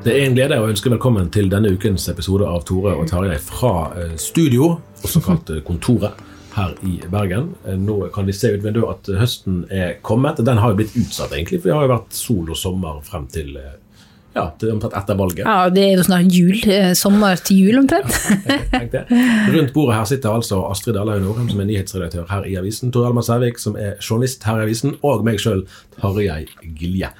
Det er en glede å ønske velkommen til denne ukens episode av Tore og Tarjei fra eh, studio, også kalt eh, Kontoret, her i Bergen. Eh, Nå kan vi se ut vinduet at høsten er kommet. Den har jo blitt utsatt, egentlig, for det har jo vært sol og sommer frem til ja, til omtrent etter valget. Ja, det er jo snart jul. Sommer til jul omtrent. ja. Rundt bordet her sitter altså Astrid Dahlhaug Nordheim, som er nyhetsredaktør her i avisen, Tor Alma Sævik, som er journalist her i avisen, og meg sjøl, Tarjei Gilje.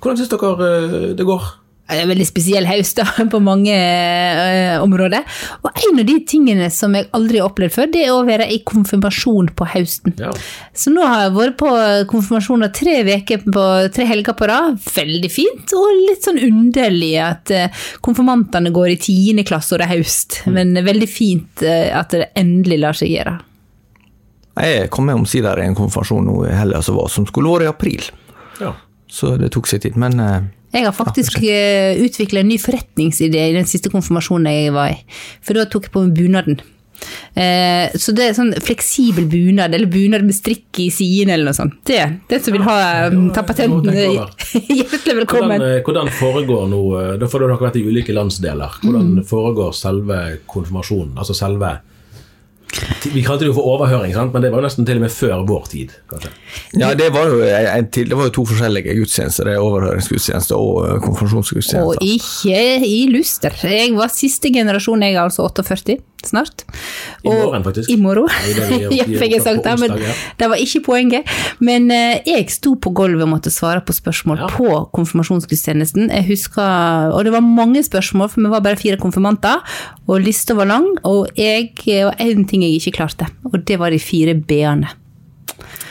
Hvordan syns dere det går? Er en veldig spesiell høst da, på mange eh, områder. Og en av de tingene som jeg aldri har opplevd før, det er å være i konfirmasjon på høsten. Ja. Så nå har jeg vært på konfirmasjon tre veker på tre helger på rad. Veldig fint, og litt sånn underlig at eh, konfirmantene går i tiende klasse og det er høst. Men veldig fint eh, at det endelig lar seg gjøre. Jeg kom omsider i en konfirmasjon nå i helga som var, som skulle vært i april. Så det tok seg tid. Men eh, Jeg har faktisk ja, utvikla en ny forretningsidé i den siste konfirmasjonen jeg var i. For da tok jeg på meg bunaden. Eh, så det er sånn fleksibel bunad, eller bunad med strikk i siden eller noe sånt. Det, den som vil ha um, ta patenten, hjertelig velkommen. Hvordan, eh, hvordan foregår nå eh, Da får dere vært i ulike landsdeler. Hvordan foregår selve konfirmasjonen? Altså selve Vi kalte det jo for overhøring, sant? men det var jo nesten til og med før vår tid. kanskje. ja, det var jo, en til, det var jo to forskjellige gudstjenester. det er Overhøringsgudstjeneste og konfirmasjonsgudstjeneste. Og ikke i luster. Jeg var siste generasjon, jeg er altså 48 snart. I morgen, faktisk. I morgen. Ja, fikk jeg sagt det, men det var ikke poenget. Men eh, jeg sto på gulvet og måtte svare på spørsmål Ja. på konfirmasjonsgudstjenesten. Jeg husker, og det var mange spørsmål, for vi var bare fire konfirmanter, og lista var lang, og jeg og en ting jeg ikke klarte, og det var de fire b-ene.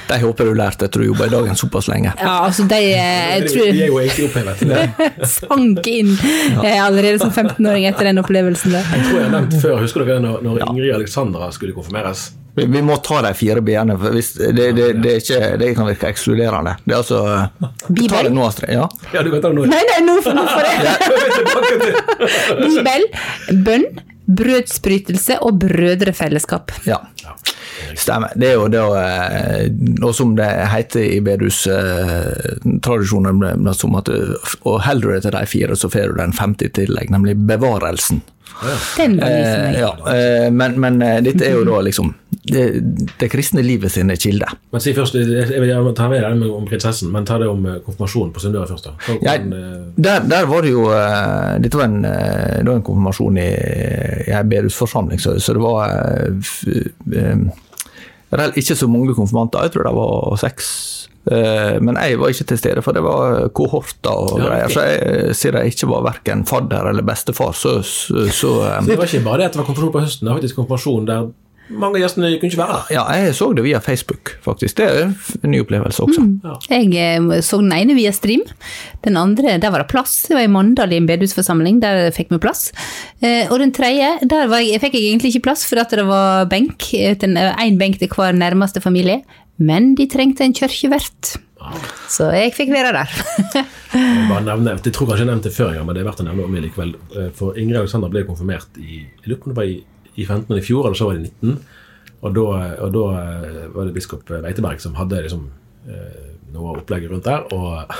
De håper du lærte etter å jobbe i dagen såpass lenge. Ja, altså de eh, jeg tror er jo egentlig opphevet. sank inn eh, allerede som 15-åring etter den opplevelsen der. Jeg tror jeg har nevnt før, Husker dere når, når Ingrid Alexandra skulle konfirmeres? Vi, vi må ta de fire b-ene, for hvis, det, det, det, ikke, det kan virke ekskluderende. Det er altså Bibel? Ta det nå, Astrid. Ja. Ja, du kan ta det nå. Nei, nei, nå får nå det. Bibel, bønn, brødsbrytelse og brødrefellesskap. ja. Stemmer. Det er jo det eh, Og som det heter i bedustradisjonen, som at eh, og holder du deg til de fire, så får du den femte i tillegg, nemlig bevarelsen. Den var liksom Eh, ja, eh, men, men eh, dette er jo da liksom det, det kristne livet sine kilde. Men si først, jeg vil ta med deg om prinsessen, men ta det om eh, konfirmasjonen på Sunnmøre først. da. Hvordan, Ja, eh, der, der var det jo eh, Dette var en, det var en konfirmasjon i, i en bedehusforsamling, så, så det var eh, ikke så mange konfirmanter. Jeg tror det var seks. Men jeg var ikke til stede, for det var kohorter og Ja, okay. greier. Så jeg, siden jeg ikke var verken fadder eller bestefar, så, så, så så det var ikke bare det at det var konfirmasjon på høsten, det var faktisk konfirmasjon der mange av gjestene kunne ikke være der. Ja, jeg så det via Facebook, faktisk. Det er en ny opplevelse også. Jeg eh, så den ene via stream. Den andre, der var det plass. Det var i Mandal i en bedehusforsamling, der fikk vi plass. Eh, Og den tredje, der var jeg, fikk jeg egentlig ikke plass, for at det var benk. Én benk til hver nærmeste familie. men de trengte en kirkevert. Så jeg fikk være der. Jeg bare nevne, jeg tror kanskje jeg nevnte det før, men det er verdt å nevne om likevel. Eh, For Ingrid Alexander ble konfirmert i i, i 15 i fjor, eller så var det i 19. Og da, og da eh, var det biskop Veiteberg som hadde liksom eh, noe opplegget rundt der. Og,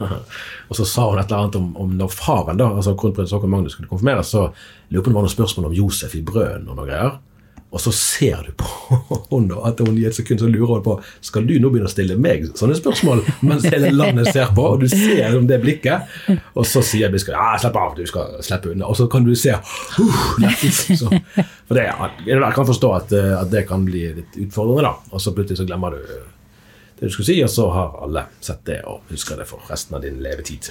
og så sa hun et eller annet om, om når faren, da, altså kronprins Håkon Magnus, skulle konfirmeres, så lurer på om det var noen spørsmål om Josef i brøden og noe greier. Og så ser du på henne at hun i et sekund så lurer hun på Skal du nå begynne å stille meg sånne spørsmål mens hele landet ser på, og du ser om det blikket? Og så sier biskopen ja, slapp av, du skal slippe unna. Og så kan du se uh, lettelse. Så- For det, jeg kan forstå at, eh, at det kan bli litt utfordrende, da. Og så plutselig så glemmer du det du skulle si, og så har alle sett det og husker det for resten av din levetid.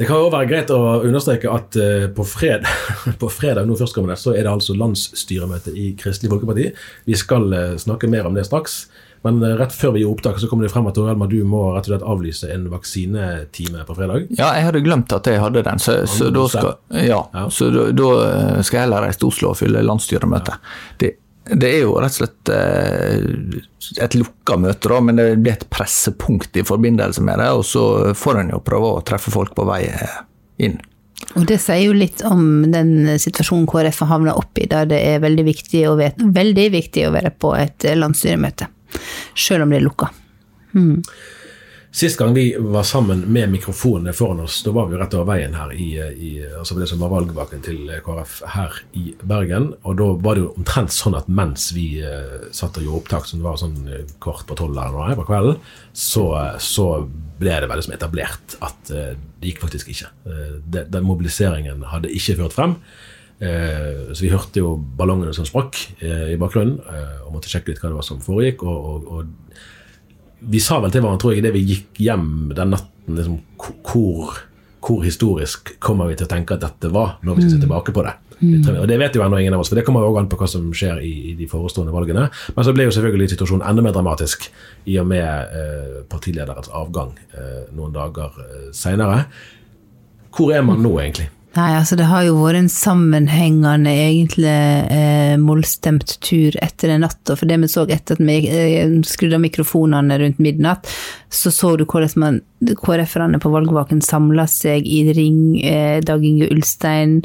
Det kan jo være greit å understreke at eh, på, fredag, på fredag nå førstkommende, så er det altså landsstyremøte i Kristelig Folkeparti. Vi skal eh, snakke mer om det straks. Men eh, rett før vi gir opptak, så kommer det frem at Tor du må rett og slett avlyse en vaksinetime på fredag. Ja, jeg hadde glemt at jeg hadde den, så, så, da, skal, ja, Ja. så da, da skal jeg heller reise til Oslo og fylle landsstyremøte. Det, det er jo rett og slett eh, et lukka møte, da, men det blir et pressepunkt i forbindelse med det. Og så får en jo prøve å treffe folk på vei eh, inn. Og det sier jo litt om den situasjonen KrF har havna opp i, der det er veldig viktig veldig viktig å være på et landsstyremøte. Selv om det er lukka. Sist gang vi var sammen med mikrofonene foran oss, da var vi rett over veien her i, i altså det som var valgvaken til KrF her i Bergen. Og da var det jo omtrent sånn at mens vi uh, satt og gjorde opptak, som det var sånn eh, kvart på tolv eller noe på kvelden, så, så ble det veldig som etablert at uh, det gikk faktisk ikke. Uh, det, den mobiliseringen hadde ikke ført frem. Eh, så vi hørte jo ballongene som sprakk eh, i bakgrunnen, eh, og måtte sjekke litt hva det var som foregikk. og, og, og vi sa vel til hverandre, tror jeg, idet vi gikk hjem den natten liksom, hvor, hvor historisk kommer vi til å tenke at dette var, når vi skal se tilbake på det. Og Det vet jo ennå ingen av oss, for det kommer jo også an på hva som skjer i, i de forestående valgene. Men så ble jo selvfølgelig situasjonen enda mer dramatisk i og med eh, partilederens avgang eh, noen dager eh, seinere. Hvor er man nå, egentlig? Nei, altså det har jo vært en sammenhengende, egentlig eh, mollstemt tur etter den natta. For det vi så etter at vi eh, skrudde av mikrofonene rundt midnatt, så så du hvordan KrF-erne på valgvaken samla seg i ring. Eh, Dag Inge Ulstein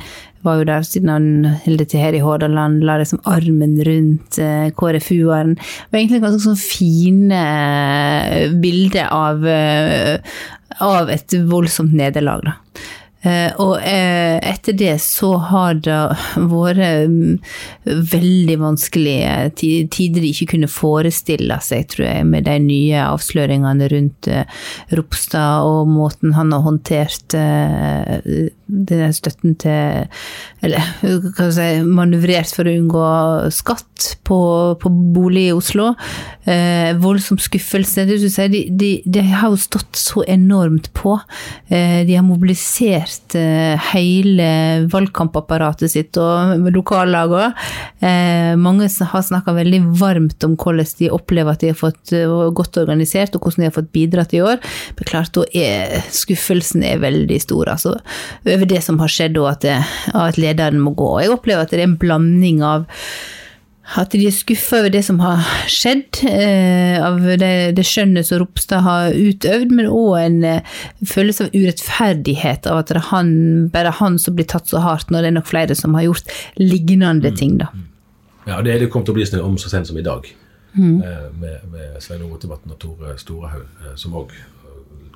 var jo der siden han holdt til her i Hordaland, la liksom armen rundt eh, KrFU-eren. Det var egentlig ganske sånn fine eh, bilder av, eh, av et voldsomt nederlag, da. Eh, og eh, etter det så har det vært mm, veldig vanskelige tider de ikke kunne forestille seg, tror jeg, med de nye avsløringene rundt eh, Ropstad og måten han har håndtert den støtten til Eller hva skal jeg si, manøvrert for å unngå skatt på, på bolig i Oslo. Eh, voldsom skuffelse. Det du sier, de, de, de har jo stått så enormt på. Eh, de har mobilisert eh, hele valgkampapparatet sitt og lokallagene. Eh, mange har snakka veldig varmt om hvordan de opplever at de har fått eh, godt organisert, og hvordan de har fått bidratt i år. Men klart, da er skuffelsen er veldig stor, altså, over det som har skjedd, og at, at lederen må gå. Jeg opplever at det er en blanding av at de er skuffa over det som har skjedd, eh, av det, det skjønnet som Ropstad har utøvd, men òg en eh, følelse av urettferdighet av at det er han, bare han som blir tatt så hardt, når det er nok flere som har gjort lignende ting. da. Ja, Det er det kommet opplysninger om så sent som i dag, eh, med, med Svein Ove og Tore Storehaug, eh, som òg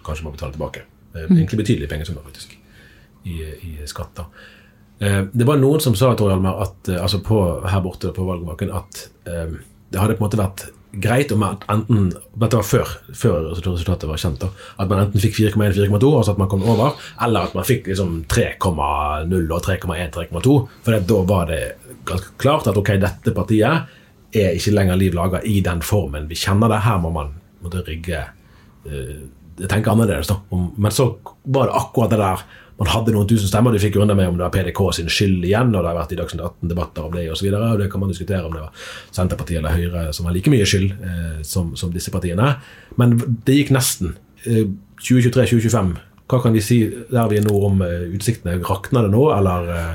kanskje må betale tilbake. Eh, Egentlig betydelige pengesummer, faktisk, i, i skatter. Eh, Det var noen som sa tror jeg, at, eh, altså på, her borte på valgvaken at eh, det hadde på en måte vært greit om at enten Dette var før, før resultatet var kjent. da, At man enten fikk 4,1-4,2, altså at man kom over, eller at man fikk liksom 3,0 og 3,1-3,2. For da var det ganske klart at ok, dette partiet er ikke lenger liv laga i den formen vi kjenner det. Her må man måtte rigge uh, tenke annerledes. da. Men så var det akkurat det der man hadde noen tusen stemmer. Du fikk unna med om det var PDK sin skyld igjen, og det har vært i Dagsnytt 18-debatter om det osv. Det kan man diskutere om det var Senterpartiet eller Høyre som har like mye skyld eh, som, som disse partiene. Men det gikk nesten. Eh, 2023-2025, hva kan vi si der vi er nå om eh, utsiktene? Rakner det nå, eller eh,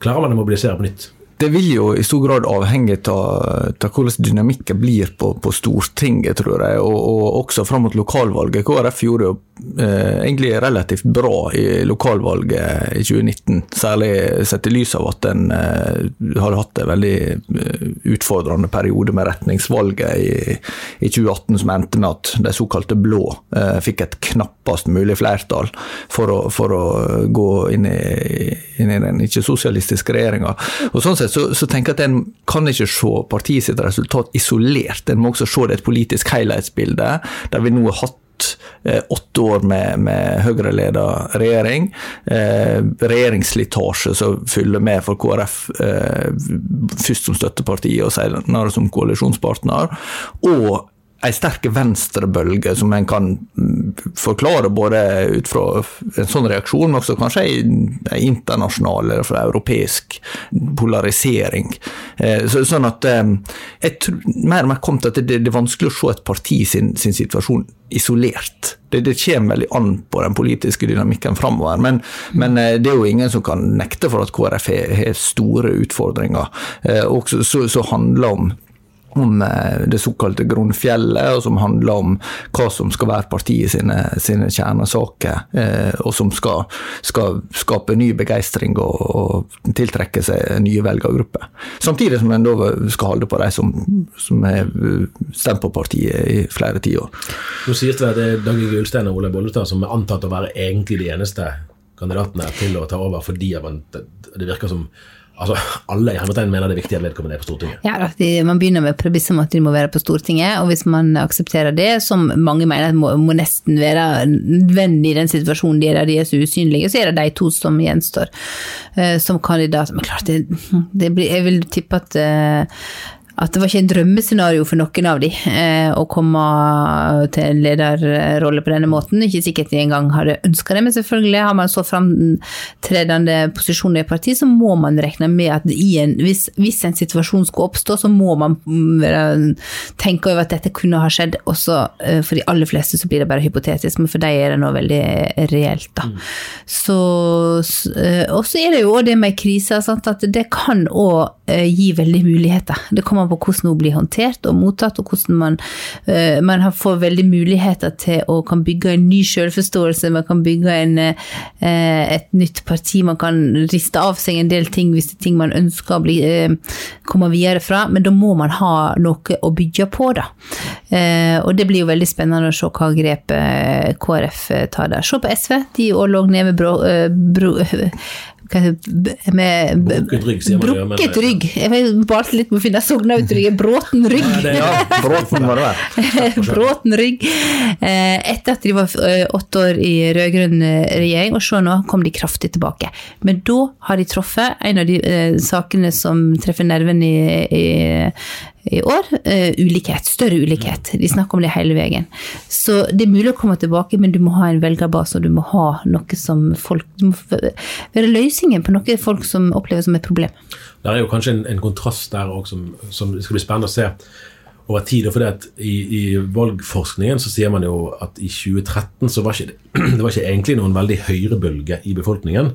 klarer man å mobilisere på nytt? Det vil jo i stor grad avhenge av hvordan dynamikken blir på, på, Stortinget, tror jeg, og, og også fram mot lokalvalget. KrF gjorde jo eh, egentlig relativt bra i lokalvalget i 2019, særlig sett i lys av at en eh, hadde hatt en veldig eh, utfordrende periode med retningsvalget i, i 2018, som endte med at de såkalte blå eh, fikk et knappast mulig flertall for å, for å gå inn i, inn i den ikke-sosialistiske regjeringa. Sånn sett så, så, tenker jeg at en kan ikke se partiet sitt resultat isolert. En må også se det et politisk helhetsbilde, der vi nå har hatt eh, åtte år med, med Høyre-leda regjering. Eh, regjeringsslitasje som fyller med for KrF, eh, først som støtteparti og senere som koalisjonspartner. og en sterk venstrebølge som en kan forklare både ut fra en sånn reaksjon, men også kanskje en internasjonal eller fra europeisk polarisering. Eh, så, sånn at eh, jeg mer og mer kom til at det, er vanskelig å se et parti sin, sin situasjon isolert. Det, det, kommer veldig an på den politiske dynamikken framover. Men, men, eh, det er jo ingen som kan nekte for at KrF har store utfordringer. Og så, så handler om om eh, det såkalte grunnfjellet, og som handler om hva som skal være partiet sine, sine kjernesaker, eh, og som skal, skal, skape ny begeistring og, og tiltrekke seg nye velgergrupper. Samtidig som en da skal holde på de som, som har stemt på partiet i flere tiår. Nå sies det at det er Dagny Gullstein og Ole Bollestad som er antatt å være egentlig de eneste kandidatene til å ta over, fordi det virker som Altså, Alle i hermetegn mener det er viktig at vedkommende er på Stortinget. Ja, de, Man begynner med premisset om at de må være på Stortinget, og hvis man aksepterer det, som mange mener må, må nesten være nødvendig i den situasjonen de er der de er så usynlige, så er det de to som gjenstår uh, som kandidat. Men klart, det, det blir, jeg vil tippe at uh, at det var ikke en drømmescenario for noen av de eh, å komme til en lederrolle på denne måten. Ikke sikkert de engang hadde ønska det, men selvfølgelig har man så framtredende posisjoner i partiet, så må man regne med at en, hvis, hvis, en situasjon skulle oppstå, så må man mm, tenke over at dette kunne ha skjedd. Også eh, for de aller fleste så blir det bare hypotetisk, men for dem er det nå veldig reelt, da. Mm. Så, eh, og så er det jo òg det med kriser, at det kan òg eh, gi veldig muligheter. Det kommer på hvordan hun blir håndtert og mottatt, og hvordan man, uh, man får veldig muligheter til å kan bygge en ny selvforståelse, man kan bygge en, uh, et nytt parti, man kan riste av seg en del ting hvis det er ting man ønsker å bli, uh, komme videre fra, men da må man ha noe å bygge på, da. og det blir jo veldig spennende å se hva grep KrF tar der. Se på SV, de òg lå nede med brå, brå, med Brukket rygg, sier man. Brukket men, rygg. Jeg balte litt med å finne Sogna-uttrykket. Bråten rygg. Ja, det, ja, bråten var det Bråten rygg. Eh, etter at de var eh, åtte år i rød-grønn eh, regjering, og se nå kom de kraftig tilbake. Men da har de truffet en av de sakene som treffer nerven i, i i år. Uh, ulikhet, større ulikhet. De snakker om det hele veien. Så det er mulig å komme tilbake, men du må ha en velgerbase, og du må ha noe som folk Du må være løsningen på noe folk som opplever som et problem. Det er jo kanskje en, en kontrast der òg som, som skal bli spennende å se over tid. For i, i, valgforskningen så sier man jo at i 2013 så var ikke det var ikke egentlig noen veldig høyrebølge i befolkningen.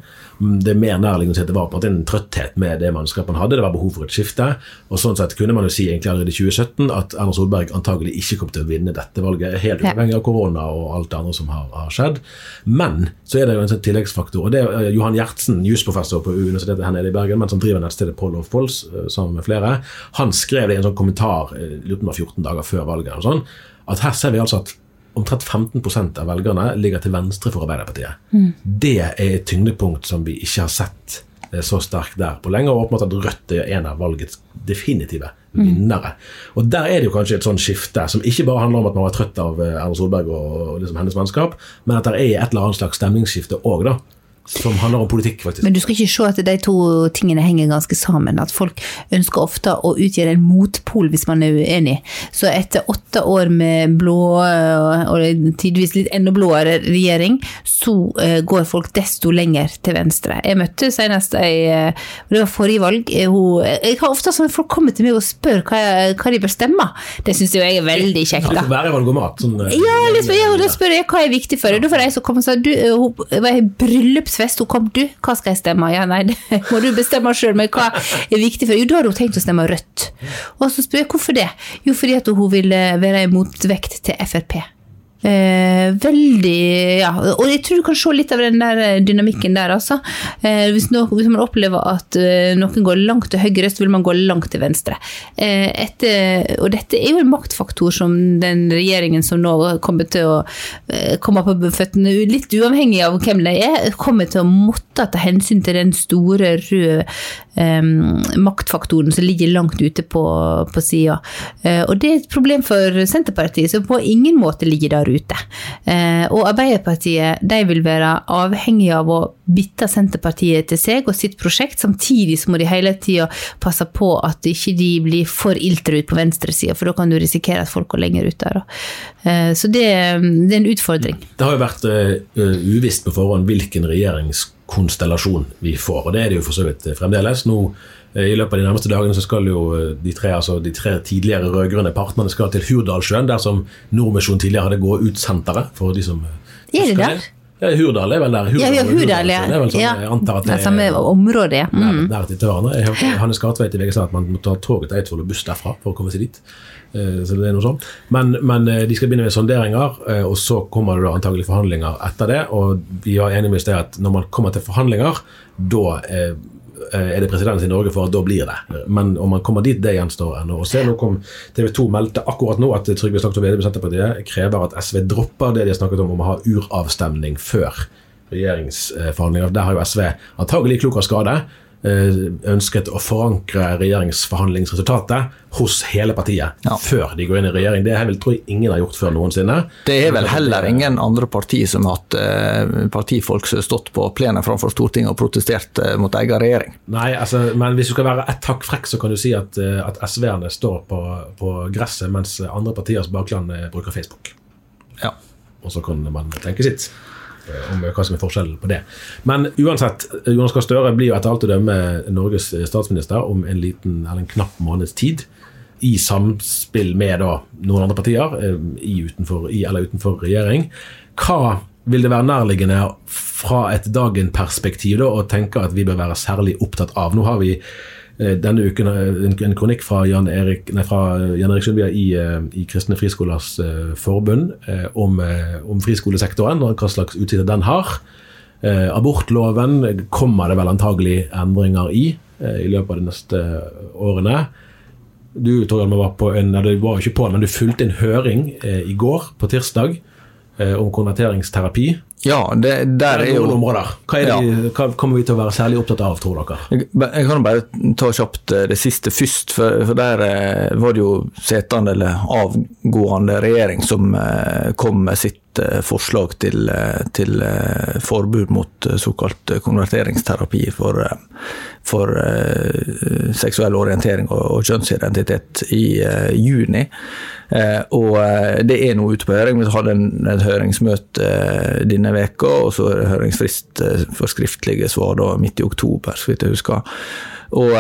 Det er mer nærliggende å at det var på en en trøtthet med det mannskapet man hadde. Det var behov for et skifte. og Sånn sett kunne man jo si egentlig allerede i 2017 at Erna Solberg antagelig ikke kom til å vinne dette valget, helt uavhengig av korona og alt det andre som har, har, skjedd. Men så er det jo en sånn tilleggsfaktor. og det er Johan Gjertsen, jusprofessor på Universitetet her nede i Bergen, men som driver nettstedet Poll of Polls eh, sammen med flere, han skrev det i en sånn kommentar eh, lurer 14 dager før valget, og sånn, at her ser vi altså at omtrent 15% av velgerne ligger til venstre for Arbeiderpartiet. Mm. Det er et tyngdepunkt som vi ikke har sett eh, så sterkt der på lenge, og åpenbart at Rødt er en av valgets definitive mm. vinnere. Mm. Og Der er det jo kanskje et sånn skifte som ikke bare handler om at man var trøtt av eh, Erna Solberg og liksom hennes mannskap, men at det er et eller annet slags stemningsskifte òg, da som handler om politikk, faktisk. Men du skal ikke se at de to tingene henger ganske sammen. At folk ønsker ofte å utgjøre en motpol hvis man er uenig. Så etter åtte år med blå, og tidvis litt enda blåere regjering, så uh, går folk desto lenger til venstre. Jeg møtte senest ei uh, Det var forrige valg. Hun, jeg har ofte sånn folk kommer til meg og spør hva, hva de bør stemme. Det syns jeg er veldig kjekt. Da. Være valgomat, sånn, ja, liksom, ja, da spør jeg hva er viktig for deg. Da får jeg som kommer og sa du, hun var i bryllups bryllupsfest. Hun kom, du, hva skal jeg stemme? Ja, nei, det må du bestemme sjøl, men hva er viktig for? Jo, da har hun tenkt å stemme rødt. Og så spør jeg hvorfor det? Jo, fordi at hun vil være en motvekt til Frp. Eh, veldig Ja, og jeg tror du kan se litt av den der eh, dynamikken der, altså. Eh, hvis, no, hvis, man opplever at eh, noen går langt til høyre, så vil man gå langt til venstre. Eh, etter, og dette er jo en maktfaktor som den regjeringen som nå kommer til å eh, komme på føttene, litt uavhengig av hvem det er, kommer til å måtte ta hensyn til den store røde maktfaktoren som ligger langt ute på, på sida. og det er et problem for Senterpartiet, som på ingen måte ligger der ute. Eh, og Arbeiderpartiet de vil være avhengig av å bytte Senterpartiet til seg og sitt prosjekt, samtidig så må de hele tida passe på at ikke de blir for iltre ut på venstresida, for da kan du risikere at folk går lenger ut der. Eh, så det, det, er en utfordring. Det har jo vært uvisst på forhånd hvilken regjeringskonstellasjon vi får, og det er det jo for så vidt fremdeles. Nå i løpet av de nærmeste dagene så skal jo de tre, altså de tre tidligere rød-grønne partnerne skal til Hurdalssjøen, der som Nordmisjon tidligere hadde gå ut-senteret. for de som Er det der? Ja, Hurdal er vel der. Hurdal, ja, Hurdal, ja. Hurdal, sånn, jeg antar at det er samme område. Mm. Nær, der til hverandre. Jeg hørte Hanne Skartveit i VG sa at man må ta toget til Eidsvoll og buss derfra for å komme seg dit. Så det er noe sånt. Men, men de skal begynne med sonderinger, og så kommer det antagelig forhandlinger etter det. Og vi var enige med det at når man kommer til forhandlinger, da er det presedens i Norge for at da blir det. Men om man kommer dit, det gjenstår ennå Og se. Nå kom TV 2 meldte akkurat nå at Trygve Slagsvold Vedum Senterpartiet krever at SV dropper det de har snakket om om å ha uravstemning før regjeringsforhandlinger. Der har jo SV antagelig klok av skade Eh, ønsket å forankre regjeringsforhandlingsresultatet hos hele partiet ja. før de går inn i regjering. Det vil tror jeg ingen har gjort før noensinne. Det er vel heller ingen andre parti som har hatt eh, partifolk som har stått på plenen framfor Stortinget og protestert eh, mot egen regjering. Nei, altså, men hvis du skal være ett hakk frekk, så kan du si at, at SV-erne står på, på, gresset, mens andre partiers bakland bruker Facebook. Ja. Og så kan man tenke sitt. Om hva som er forskjellen på det. Men uansett, Jonas Gahr Støre blir jo etter alt å dømme Norges statsminister om en liten, eller en knapp måneds tid. I samspill med da noen andre partier, eh, i, utenfor, i eller utenfor regjering. Hva vil det være nærliggende fra et dagen-perspektiv å tenke at vi bør være særlig opptatt av? Nå har vi denne uken en, en kronikk fra Jan Erik, nei, fra Jan Erik Sundbya i, eh, i Kristne Friskolers Forbund om, om, friskolesektoren og hva slags utsikter den har. abortloven kommer det vel antagelig endringer i i løpet av de neste årene. Du Torgallmann, var på en, du var ikke på men du fulgte en høring i går, på tirsdag, om konverteringsterapi. Ja, det, der er jo områder. Hva, er det, hva, kommer vi til å være særlig opptatt av, tror dere? Jeg, jeg kan bare ta kjapt eh, det siste først. For, for der eh, var det jo setende eller avgående regjering som eh, kom med sitt forslag til, til forbud mot såkalt konverteringsterapi for, for seksuell orientering og, og kjønnsidentitet i juni. Og det er nå ute på høring. Vi hadde en, et høringsmøte denne veka, og så er det høringsfrist for skriftlige svar da, midt i oktober, så vidt jeg husker. Og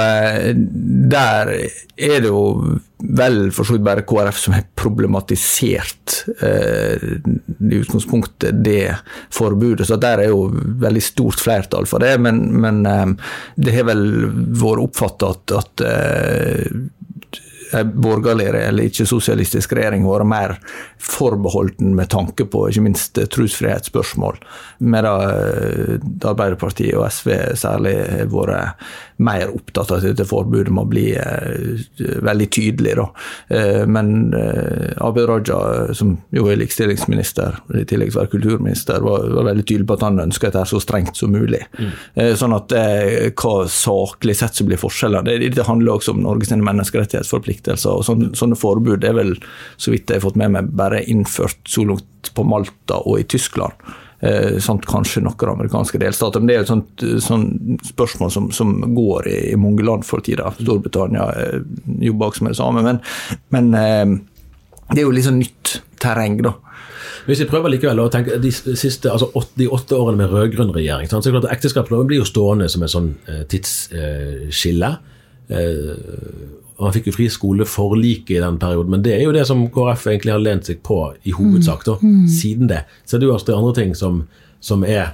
der er det jo vel for så vidt bare KrF som har problematisert eh, i utgangspunktet det forbudet. Så der er jo veldig stort flertall for det. Men, men eh, det har vel vært oppfatta at, at eh, borgerlig eller ikke-sosialistisk regjering vært mer forbeholden med tanke på ikke minst trosfrihetsspørsmål, medan eh, Arbeiderpartiet og SV særlig har vært mer opptatt av at dette forbudet må bli eh, veldig tydelig. Da. Eh, men Abid Raja, som jo er likestillingsminister, i tillegg til å være kulturminister, var, var, veldig tydelig på at han ønska dette så strengt som mulig. Mm. Sånn at hva saklig sett som blir forskjellene det, det handler også om Norges menneskerettighetsforpliktelser og sånne, sånne forbud er vel, så vidt jeg har fått med meg, bare innført så langt på Malta og i Tyskland. Eh, samt kanskje noen amerikanske delstater. Men det er et sånt, sånt spørsmål som, som, går i, i, mange land for tida. Storbritannia eh, jobber også med det samme. Men, men eh, det er jo liksom nytt terreng, da. Hvis vi prøver likevel å tenke de, siste, altså åtte, de åtte årene med rød-grønn regjering så er det klart at Ekteskapsloven blir jo stående som et sånn eh, tidsskille. Eh, og han fikk jo friskoleforliket i den perioden, men det er jo det som KrF egentlig har lent seg på i hovedsak da, mm. mm. siden det. Så det er jo også andre ting som, som er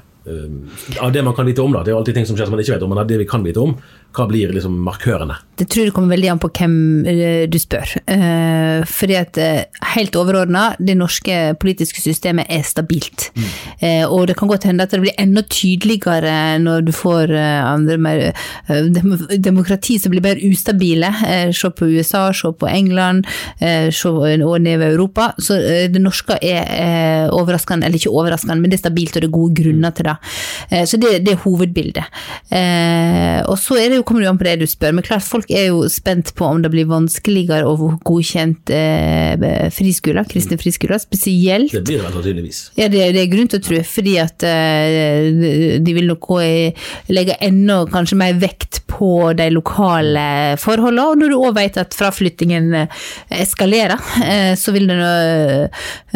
Av det man kan vite om, da. Det er jo alltid ting som skjer som man ikke vet om, men av det vi kan vite om, hva blir liksom markørene? Det tror jeg kommer veldig an på hvem eh, du spør. Eh, fordi at eh, helt overordna, det norske politiske systemet er stabilt. Mm. Eh, og det kan godt hende at det blir enda tydeligere når du får eh, andre mer eh, dem demokrati som blir mer ustabile. Eh, se på USA, se på England, eh, se og nedover Europa. Så eh, det norske er eh, overraskende, eller ikke overraskende, men det er stabilt, og det er gode grunner til det. Eh, så det, det er hovedbildet. Eh, og så er det jo, kommer det an på det du spør, men klart folk er jo spent på om det blir vanskeligere å få godkjent eh, friskoler, kristne friskoler, spesielt Det blir det sannsynligvis. ja, det, det er grunn til å tro, fordi at de vil nok legge enda kanskje mer vekt på de lokale forholdene, og når du òg vet at fraflyttingen eskalerer, så vil det nå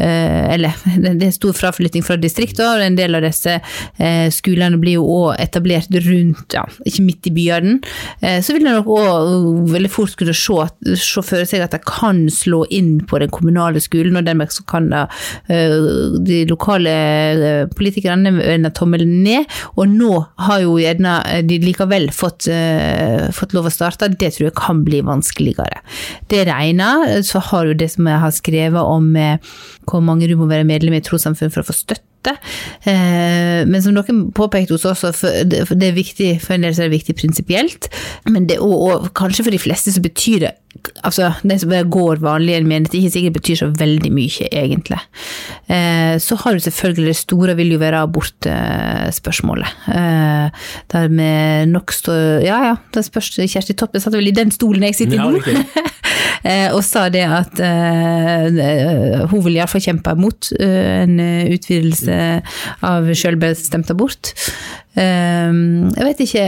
Eller det er stor fraflytting fra distriktene, og en del av disse skolene blir jo òg etablert rundt, ja, ikke midt i byene, eh, så vil det nok òg veldig fort kunne se, for seg at de kan slå inn på den kommunale skolen, og dermed så kan da eh, de lokale eh, politikerne vende tommelen ned, og nå har jo gjerne eh, de likevel fått, eh, fått lov å starte, det tror jeg kan bli vanskeligere. Det regner, så har jo det som jeg har skrevet om eh, hvor mange du må være medlem i et trossamfunn for å få støtte. Eh, Men som noen påpekte hos oss, det er viktig, for en del så er det viktig prinsipielt, men det, og, og kanskje for de fleste så betyr det Altså, det som bare går vanlig i en menighet, ikke sikkert betyr så veldig mye, egentlig. Eh, Så har du selvfølgelig det store, vil jo være abortspørsmålet. Eh, Der med nok stå Ja ja, det spørs Kjersti Toppe satt vel i den stolen jeg sitter i nå. Eh, og sa det at eh, hun vil iallfall kjempe mot eh, en utvidelse av selvbestemt abort. Jeg vet ikke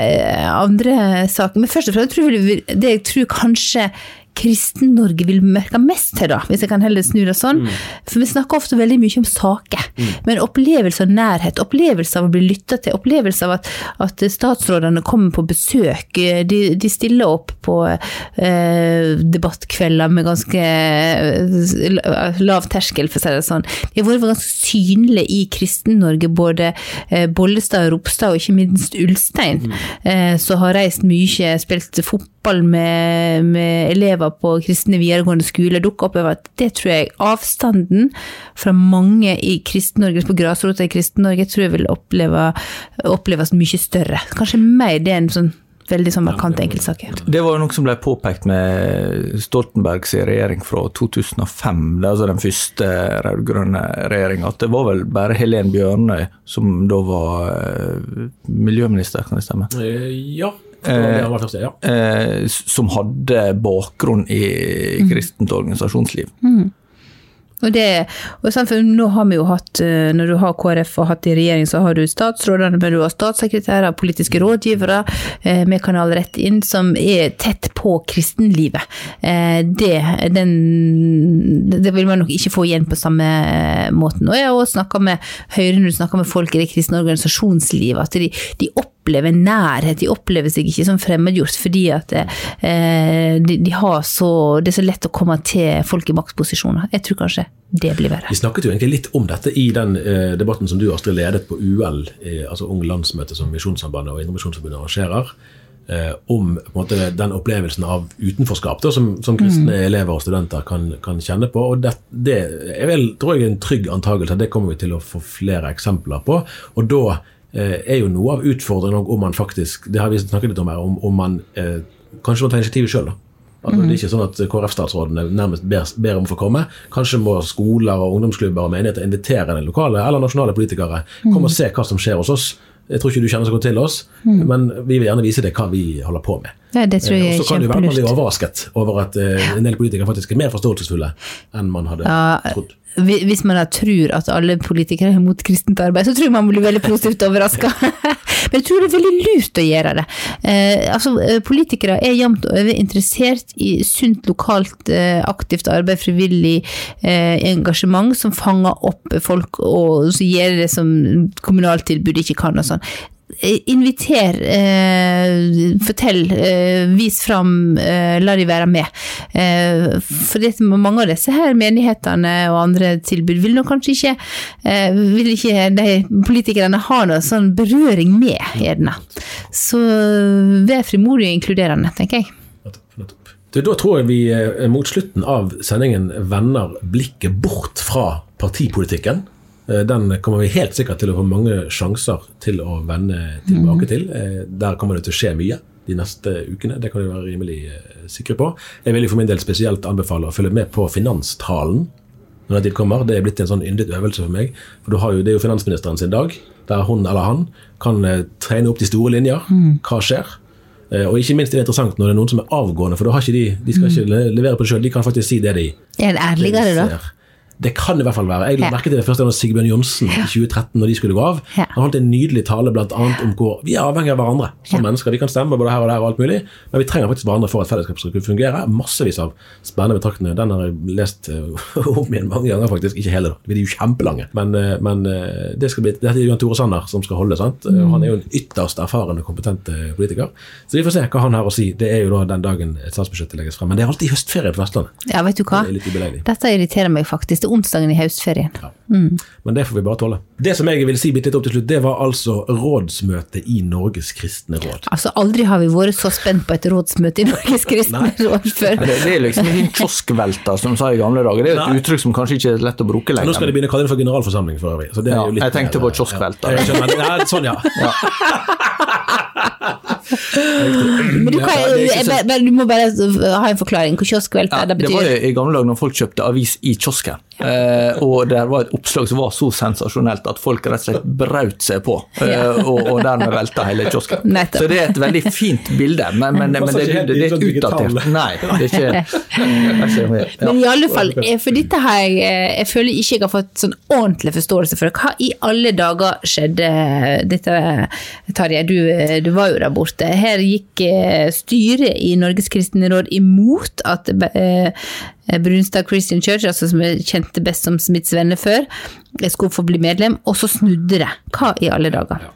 andre saker, men først og fremst det jeg tror kanskje Kristen-Norge vil merke mest til, da, hvis jeg kan heller snu det sånn. For vi snakker ofte veldig mye om saker, men opplevelse av nærhet, opplevelse av å bli lytta til, opplevelse av at, at statsrådene kommer på besøk, eh, de, de stiller opp på eh, debattkvelder med ganske eh, lav terskel, for å si det sånn. De har vært ganske synlige i Kristen-Norge, både eh, Bollestad, Ropstad og ikke minst Ulstein, eh, som har reist mye, spilt fotball med, med elever på kristne videregående skoler, dukker opp over at det tror jeg avstanden fra mange i Kristen-Norge, på grasrota i Kristen-Norge, tror jeg vil oppleve, oppleves mye større. Kanskje mer det enn sånn veldig sånn markante enkeltsaker. Det var jo noe som ble påpekt med Stoltenbergs regjering fra 2005, det er altså den første rød-grønne regjeringa, at det var vel bare Helen Bjørnøy som da var eh, miljøminister, kan det stemme? Eh, Ja. Var første, ja. Eh, som hadde bakgrunn i kristent organisasjonsliv. Og det, og nå har vi jo hatt, eh, Når du har KrF og hatt i regjering, så har du statsrådene, men du har statssekretærer, politiske rådgivere. eh, Med Kanal Rett inn, som er tett på kristenlivet. Eh, Det, den, det vil man nok ikke få igjen på samme eh, måten. Og jeg har også snakka med Høyre når du snakker med folk i det kristne organisasjonslivet, at de, de opplever nærhet. De opplever seg ikke som fremmedgjort fordi at eh, de, de har så Det er så lett å komme til folk i maktposisjoner. Jeg tror kanskje det blir verre. Vi snakket jo egentlig litt om dette i den eh, debatten som du Astrid ledet på UL, eh, altså Ung landsmøte som Misjonssambandet og Indremisjonsforbundet arrangerer, eh, om måte, den opplevelsen av utenforskap da, som, som kristne elever og studenter kan, kan kjenne på. og Det, det er vel, tror jeg, en trygg antakelse, det kommer vi til å få flere eksempler på. og da er jo noe av utfordringen om man faktisk, det har vi snakket litt om her, om, om man eh, kanskje må ta initiativet sjøl. Altså, Det er ikke sånn at KrF-statsrådene nærmest ber, ber om å få komme. Kanskje må skoler og ungdomsklubber og menigheter invitere den lokale eller nasjonale politikere. Kom og se hva som skjer hos oss. Jeg tror ikke du kjenner så godt til oss, men vi vil gjerne vise deg hva vi holder på med. Ja, det tror jeg Eh, er og så kan det være man blir kjempelurt. overrasket over at eh, en del politikere faktisk er mer forståelsesfulle enn man hadde Ja, trodd. Hvis man da tror at alle politikere er mot kristent arbeid, så tror jeg man blir veldig positivt overraska. Men jeg tror det er veldig lurt å gjøre det. Eh, altså, politikere er jevnt over interessert i sunt, lokalt, aktivt arbeid, frivillig engasjement som fanger opp folk og så gjør det som kommunaltilbud ikke kan og sånn. Eh, inviter, eh, fortell, eh, vis fram, eh, la de være med. Eh, for det, mange av disse her menighetene og andre tilbud vil nok kanskje ikke, eh, vil ikke de politikerne ha noe sånn berøring med, gjerne. Så vær frimodig og inkluderende, tenker jeg. Du, da tror jeg vi mot slutten av sendingen vender blikket bort fra partipolitikken. Eh, Den kommer vi helt sikkert til å få mange sjanser til å vende tilbake til. Eh, Der kommer det til å skje mye de neste ukene, det kan vi være rimelig eh, sikre på. Jeg vil for min del spesielt anbefale å følge med på Finanstalen når den tid kommer. Det er blitt en sånn yndet øvelse for meg. For du har jo, Det er jo finansministeren sin dag, der hun eller han kan trene opp de store linjer. Hva skjer? Og ikke minst det er det interessant når det er noen som er avgående, for da har ikke de, de skal ikke levere på det sjøl. De kan faktisk si det de Er det ærligere, da? Det kan det i hvert fall være. Jeg la Ja. merke til det første gang Sigbjørn Johnsen i 2013, når de skulle gå av. Ja. Han holdt en nydelig tale annet om hvor vi er avhengig av hverandre som Ja. mennesker. Vi kan stemme både her og der og alt mulig, men vi trenger faktisk hverandre for at fellesskapet skal kunne fungere. Massevis av spennende betraktninger. Den har jeg lest eh, om igjen mange ganger, faktisk. Ikke hele, da. De er jo kjempelange. Men, eh, men eh, det skal bli, dette er Jan Tore Sanner som skal holde, sant. Mm. Han er jo en ytterst erfaren og kompetent politiker. Så vi får se hva han har å si. Det er jo da den dagen et statsbudsjett legges frem. Men det er alltid høstferie på Vestlandet. Ja, vet du hva? Det. Dette irriterer meg faktisk. Er onsdagen i høstferien. Men det får vi bare tåle. Det som jeg vil si litt opp til slutt, det var altså rådsmøte i Norges kristne råd. Altså, aldri har vi vært så spent på et rådsmøte i Norges kristne råd før. Det, det er liksom en kioskvelter, som de sa i gamle dager. Det er jo Nei. et uttrykk som kanskje ikke er lett å bruke lenger. Nå skal de begynne å kalle det for generalforsamling for øvrig. Så det er Ja, jeg tenkte mer, på kioskvelter. Ja, jeg. Ja, sånn, ja. Men du, kan, Ja, jeg, du må bare ha en forklaring. Hva kioskvelter Ja, det det var i gamle dager når folk kjøpte avis i kiosken, eh, og det var et oppslag som var så sensasjonelt at folk rett og slett braut seg på, eh, og, og dermed velta hele kiosken. Nettopp. Så det er et veldig fint bilde, men, men, men det, det, det er sånn utdatert. Nei, det er ikke, det er ikke ja. Men i alle fall, eh, for dette har jeg eh, Jeg føler ikke jeg har fått sånn ordentlig forståelse for det. Hva i alle dager skjedde dette, Tarjei? Du, eh, du var jo der borte. Her gikk eh, styret i Norges kristne råd imot at eh, Brunstad Christian Church, altså som jeg kjente best som Smiths venner før, skulle få bli medlem, og så snudde det. Hva i alle dager?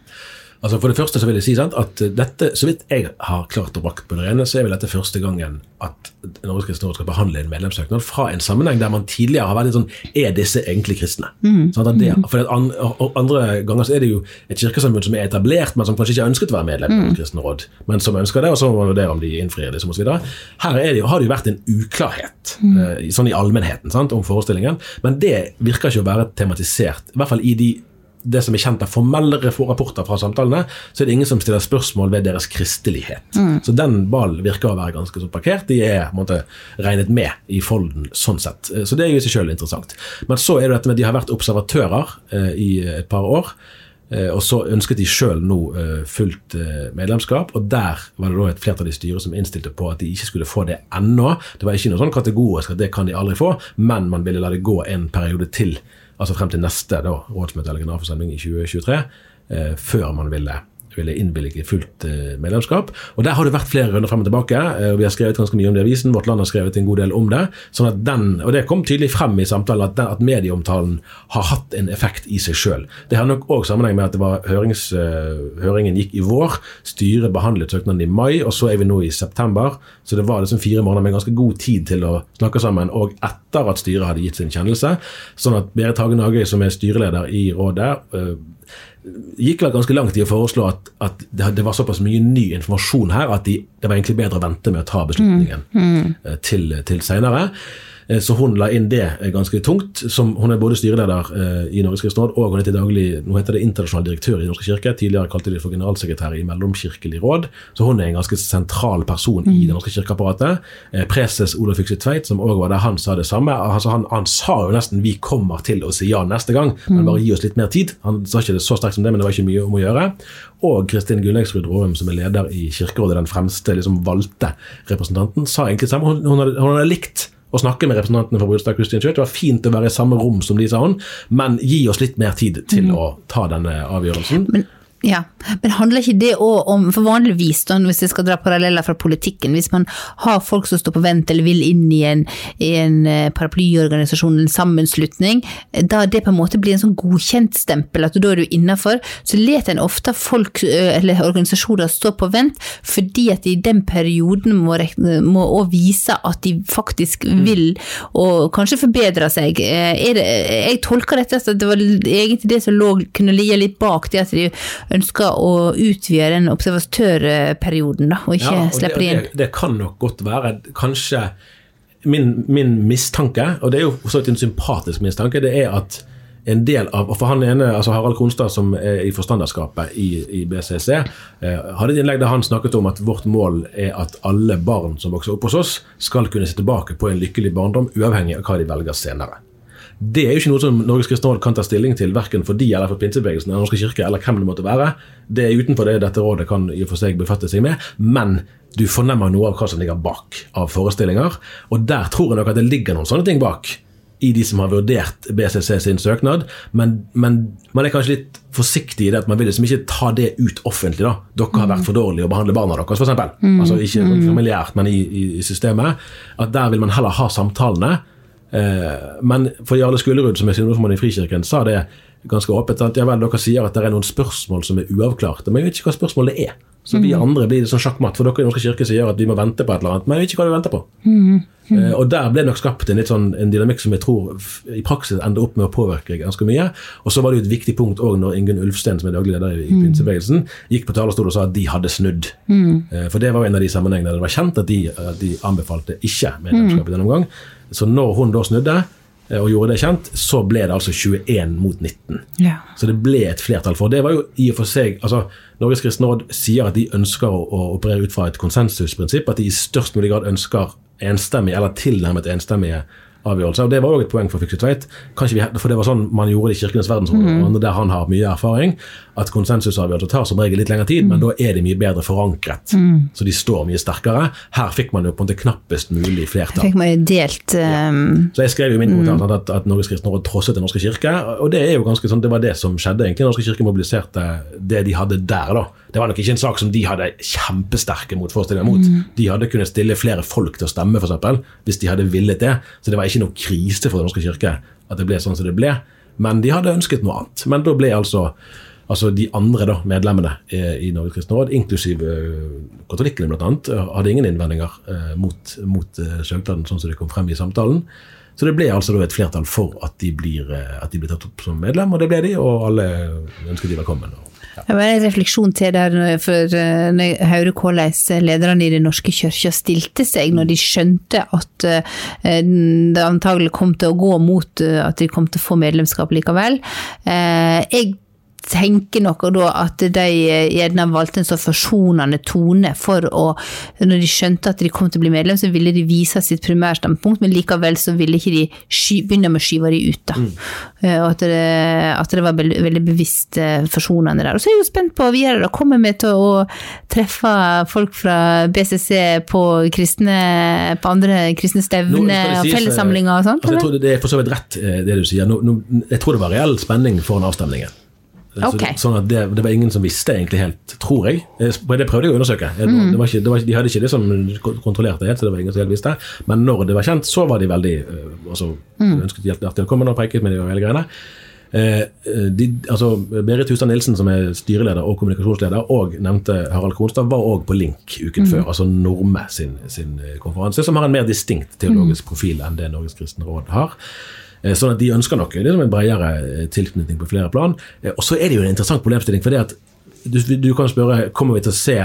Altså For det første så vil jeg si sant, at dette, så vidt jeg har klart å brakt på det rene, så er vel dette første gangen at Norges kristne råd skal behandle en medlemssøknad fra en sammenheng der man tidligere har vært litt sånn Er disse egentlig kristne? Sånn at det, for at an, andre ganger så er det jo et kirkesamfunn som er etablert, men som kanskje ikke ønsket å være medlem av Norges kristne råd, men som ønsker det, og så må man vurdere om de innfrir det. osv. Her er det har det jo vært en uklarhet mm. sånn i allmennheten sant, om forestillingen, men det virker ikke å være tematisert, i hvert fall i de det som er kjent av formelle rapporter fra samtalene, så er det ingen som stiller spørsmål ved deres kristelighet. Så den ballen virker å være ganske så parkert. De er måte regnet med i folden sånn sett. Så det er jo i seg selv interessant. Men så er det dette med at de har vært observatører eh, i et par år. Eh, og så ønsket de sjøl nå eh, fullt eh, medlemskap, og der var det da et flertall i styret som innstilte på at de ikke skulle få det ennå. Det var ikke noe sånn kategorisk at det kan de aldri få, men man ville la det gå en periode til, altså frem til neste da, rådsmøte eller generalforsamling i 2023, eh, før man ville ville innvilge fullt eh, medlemskap. Og Der har det vært flere runder frem og tilbake. eh, og Vi har skrevet ganske mye om det i avisen. Vårt Land har skrevet en god del om det. sånn at den, Og det kom tydelig frem i samtalen at, den, at medieomtalen har hatt en effekt i seg sjøl. Det har nok òg sammenheng med at det var hørings, eh, høringen gikk i vår. Styret behandlet søknaden i mai, og så er vi nå i september. Så det var liksom fire måneder med ganske god tid til å snakke sammen, og etter at styret hadde gitt sin kjennelse. Sånn at Berit Hagen Hagøy, som er styreleder i rådet, gikk vel ganske langt i å foreslå at, at det, det var såpass mye ny informasjon her at de, det var egentlig bedre å vente med å ta beslutningen eh, til, til seinere. Så hun la inn det eh, ganske tungt. Som, hun er både styreleder eh, i Norges kristne råd og hun er til daglig nå heter det internasjonal direktør i Den norske kirke. Tidligere kalte de for generalsekretær i Mellomkirkelig råd. Så hun er en ganske sentral person i Det norske kirkeapparatet. Eh, preses Olav Fykse Tveit, som òg var der, han sa det samme. Altså, han, han sa jo nesten 'vi kommer til å si ja neste gang', men bare gi oss litt mer tid. Han sa ikke det så sterkt som det, men det var ikke mye om å gjøre. Og Kristin Gullensrud Råum, som er leder i Kirkerådet, den fremste liksom, valgte representanten, sa egentlig det samme. Hun, hun, hadde, hun hadde likt å snakke med representantene fra Brudstad Christian Church. Det var fint å være i samme rom som de, sa hun, men gi oss litt mer tid til å ta denne avgjørelsen. Ja, men handler ikke det òg om For vanligvis, da, hvis jeg skal dra paralleller fra politikken, hvis man har folk som står på vent eller vil inn i en, i en eh, paraplyorganisasjon, en sammenslutning, da det på en måte blir en sånn godkjentstempel, at da er du innafor, så leter en ofte folk eh, eller organisasjoner stå på vent, fordi at de i den perioden må, rekne, må også vise at de faktisk vil, og kanskje forbedre seg. Eh, Er det, jeg tolker dette at det var egentlig det som lå, kunne ligge litt bak det at de ønsker å utvide den observatørperioden, da, og ikke Ja, og slipper det, inn. det, det kan nok godt være kanskje min, min mistanke, og det er jo for en sympatisk mistanke, det er at en del av, for han ene, altså Harald Kronstad som er i forstanderskapet i, i BCC, eh, hadde et innlegg der han snakket om at vårt mål er at alle barn som vokser opp hos oss, skal kunne se tilbake på en lykkelig barndom, uavhengig av hva de velger senere. Det er jo ikke noe som Norges kristne råd kan ta stilling til, verken for de eller for pinsebevegelsen eller Norske kirke, eller hvem det måtte være. Det er utenfor det dette rådet kan i og for seg befatte seg med, men du fornemmer noe av hva som ligger bak av forestillinger. Og der tror jeg nok at det ligger noen sånne ting bak i de som har vurdert BCC sin søknad, men, men man er kanskje litt forsiktig i det at man vil liksom ikke ta det ut offentlig. da. Dere har vært for dårlige å behandle barna deres, f.eks. Altså ikke familiært, men i, i, i systemet. At der vil man heller ha samtalene. Eh, men for Jarle Skullerud, som er synodosformann i Frikirken, sa det ganske åpent at ja vel, dere sier at det er noen spørsmål som er uavklarte, men jeg vet ikke hva spørsmålet er. Så vi andre blir det sånn sjakkmatt, for dere i Norske kirke sier at vi må vente på et eller annet, men jeg vet ikke hva vi venter på. Eh, Og der ble nok skapt en litt sånn en dynamikk som jeg tror i praksis ender opp med å påvirke ganske mye. Og så var det jo et viktig punkt òg når Ingunn Ulfsten, som er daglig leder i i pinsebevegelsen, gikk på talerstolen og sa at de hadde snudd. Mm. For det var jo en av de sammenhengene der det var kjent at de, de anbefalte ikke medlemskap i denne omgang. Så når hun da snudde eh, og gjorde det kjent, så ble det altså 21 mot 19. Ja. Så det ble et flertall for. Det var jo i og for seg, altså Norges kristne råd sier at de ønsker å, å operere ut fra et konsensusprinsipp, at de i størst mulig grad ønsker enstemmig eller tilnærmet enstemmige avgjørelser. og Det var òg et poeng for Fikse Tveit. For Det var sånn man gjorde det i Kirkenes verdensråd, mm. der han har mye erfaring. At konsensusavgjørelser tar som regel litt lengre tid, men da er de mye bedre forankret. Så de står mye sterkere. Her fikk man jo på en måte knappest mulig flertall. Fikk man jo delt um, Så jeg skrev jo i min kommentar sant, at, at Norges kristne råd trosset Den norske kirke. Og det er jo ganske sånn, det var det som skjedde. egentlig. Den norske kirke mobiliserte det de hadde der. da. Det var nok ikke en sak som de hadde kjempesterke motforestillinger mot. De hadde kunnet stille flere folk til å stemme, eksempel, hvis de hadde villet det. Så det var ikke noe krise for Den norske kirke at det ble sånn som det ble. Men de hadde ønsket noe annet. Men da ble altså Altså De andre da, medlemmene eh, i Norges kristne råd, inklusiv eh, katolikkene bl.a., hadde ingen innvendinger eh, mot, mot eh, søknaden sånn som det kom frem i samtalen. Så det ble altså et flertall for at de blir, eh, at de blir tatt opp som medlem, og det ble de, og alle ønsket de velkommen. Ja. Det var en refleksjon til der, for eh, når jeg hører hvordan lederne i Den norske kirka stilte seg når de skjønte at eh, det antagelig kom til å gå mot eh, at de kom til å få medlemskap likevel. Eh, Jeg tenker nok da at de eh, gjerne valgte en så forsonende tone for å Når de skjønte at de kom til å bli medlem, så ville de vise sitt primærstandpunkt, men likevel så ville ikke de sky, begynne med å skyve de ut. da. Mm. Og at det, at det var veldig, bevisst eh, forsonende der. Og så er jeg jo spent på videre, da kommer vi til å treffe folk fra BCC på kristne, på andre kristne stevner og fellessamlinger og sånt? Altså, jeg tror det, det er for så vidt rett, eh, det du sier. Nå, nå, jeg tror det var reell spenning foran avstemningen. Så sånn at det, det var ingen som visste egentlig helt, tror jeg. Eh, Det prøvde jeg å undersøke. Eh, Mm. Det var ikke, det var, de hadde ikke det som kontrollerte helt, så det var ingen som helt visste. Men når det var kjent, så var de veldig eh, altså, Mm. ønsket hjertelig velkommen og preiket med de og hele greiene. Eh, de, altså, Berit Hustad Nilsen, som er styreleder og kommunikasjonsleder, og nevnte Harald Kronstad, var òg på Link uken før. Altså Norme sin, sin eh, konferanse, som har en mer distinkt teologisk profil enn det Norges kristne råd har. Eh, Sånn at de ønsker noe. Det er en bredere eh, tilknytning på flere plan. Eh, Og så er det jo en interessant problemstilling. for det at du, du kan spørre kommer vi til å se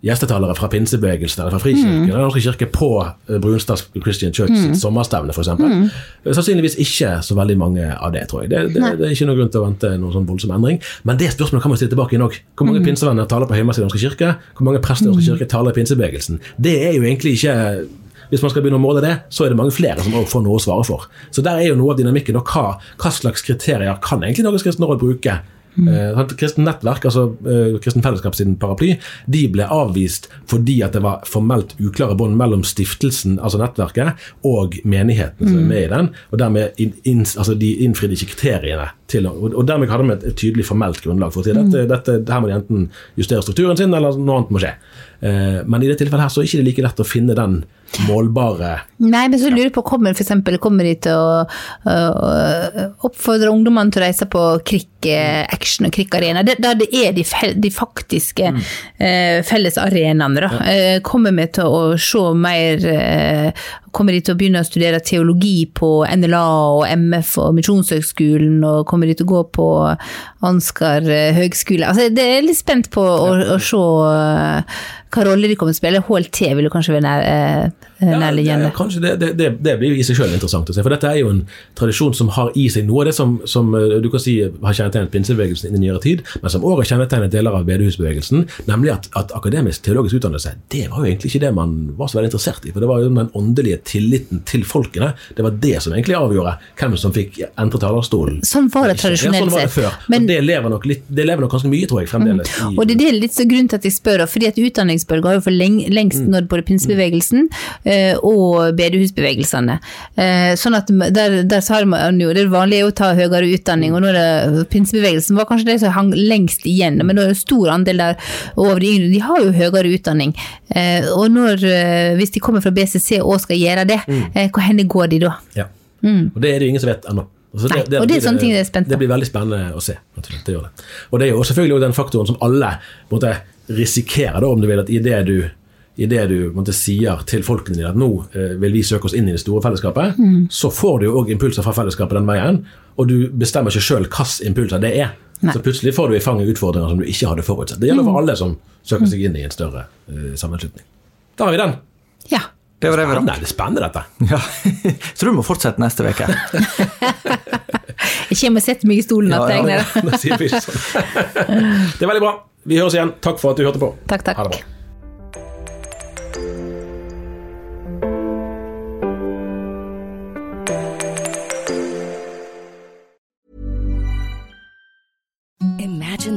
gjestetalere fra pinsebevegelsen eller fra Frikirken eller Norske kirke på Brunstad Christian Church sitt sommerstevne f.eks. Mm. Sannsynligvis ikke så veldig mange av det, tror jeg. Det, det, det er ikke noen grunn til å vente noen sånn voldsom endring. Men det spørsmålet kan man stille tilbake inn òg. Hvor mange pinsevenner taler på hjemmesiden i Norske kirke? Hvor mange prester i Norske kirke taler i pinsebevegelsen? Det er jo egentlig ikke hvis man skal begynne å måle det, så er det mange flere som får noe å svare for. Så der er jo noe av dynamikken. og Hva, hva slags kriterier kan egentlig Norges kristne råd bruke Eh. Kristen Nettverk, altså eh, Kristen Fellesskap sin paraply, de ble avvist fordi at det var formelt uklare bånd mellom stiftelsen, altså nettverket, og menigheten som er med i den. og dermed in, in, altså De innfridde ikke kriteriene. til og, og dermed hadde de et, et tydelig formelt grunnlag for å si dette, dette, her må de enten justere strukturen sin, eller noe annet må skje. Eh, men i det tilfellet her så er det ikke like lett å finne den målbare Nei, men så lurer jeg på, kommer for eksempel, kommer de til å å oppfordre ungdommene til å reise på krikk eh, action og krikk-arena? der det er de, fel, de faktiske eh, felles arenaene, da. Ja. kommer vi til å se mer eh, Kommer de til å begynne å studere teologi på NLA og MF og Misjonshøgskolen, og kommer de til å gå på Ansgar eh, høgskole? Altså, det er litt spent på å, å se eh, hva rolle de kommer til å spille. HLT vil jo kanskje være nær, eh, nærliggende. Ja, kanskje det, det, det, blir i seg selv interessant å se. For dette er jo en tradisjon som har i seg noe av det som, som du kan si har kjennetegnet pinsebevegelsen i nyere tid, men som også har kjennetegnet deler av bedehusbevegelsen, nemlig at, at akademisk teologisk utdannelse, det var jo egentlig ikke det man var så veldig interessert i. For det var jo den åndelige tilliten til folkene. Det var det som egentlig avgjorde hvem som fikk entre talerstolen. Sånn var det Ja, tradisjonelt sånn det sett. før. Men- og det lever, litt, det lever nok ganske mye, tror jeg, fremdeles. Mm. Og det er litt så grunnen til at jeg spør, fordi at utdanningsbølga har jo for leng, lengst Mm. nådd både pinsebevegelsen eh, og bedehusbevegelsene. Eh, sånn at der, der har man jo, det vanlige er å ta høyere utdanning, og nå det pinsebevegelsen var kanskje det som hang lengst igjen, men det er en stor andel der over de yngre, de har jo høyere utdanning. Eh, og når, hvis de kommer fra BCC og skal gjøre det, Mm. eh, hvor hen går de da? Ja. Og det er det jo ingen som vet ennå. Altså, Nei, og det er sånne ting jeg er spent på. Det blir veldig spennende å se. Det det. Og det er jo selvfølgelig den faktoren som alle måtte, risikerer, da, om du vil, at i det du i det du måtte, sier til folkene dine at nå eh, vil vi søke oss inn i det store fellesskapet, Mm. så får du jo òg impulser fra fellesskapet den veien, og du bestemmer ikke sjøl hvilke impulser det er. Nei. Så plutselig får du i fanget utfordringer som du ikke hadde forutsett. Det gjelder for alle som søker seg inn i en større eh, sammenslutning. Da har vi den. Det er. Spennende, det er spennende dette. Ja. Så du må fortsette neste uke. Jeg kommer og setter meg i stolen Ja, ja. jeg ja, ikke sånn. Det er veldig bra. Vi høres igjen. Takk for at du hørte på. Takk, takk. Ha det bra.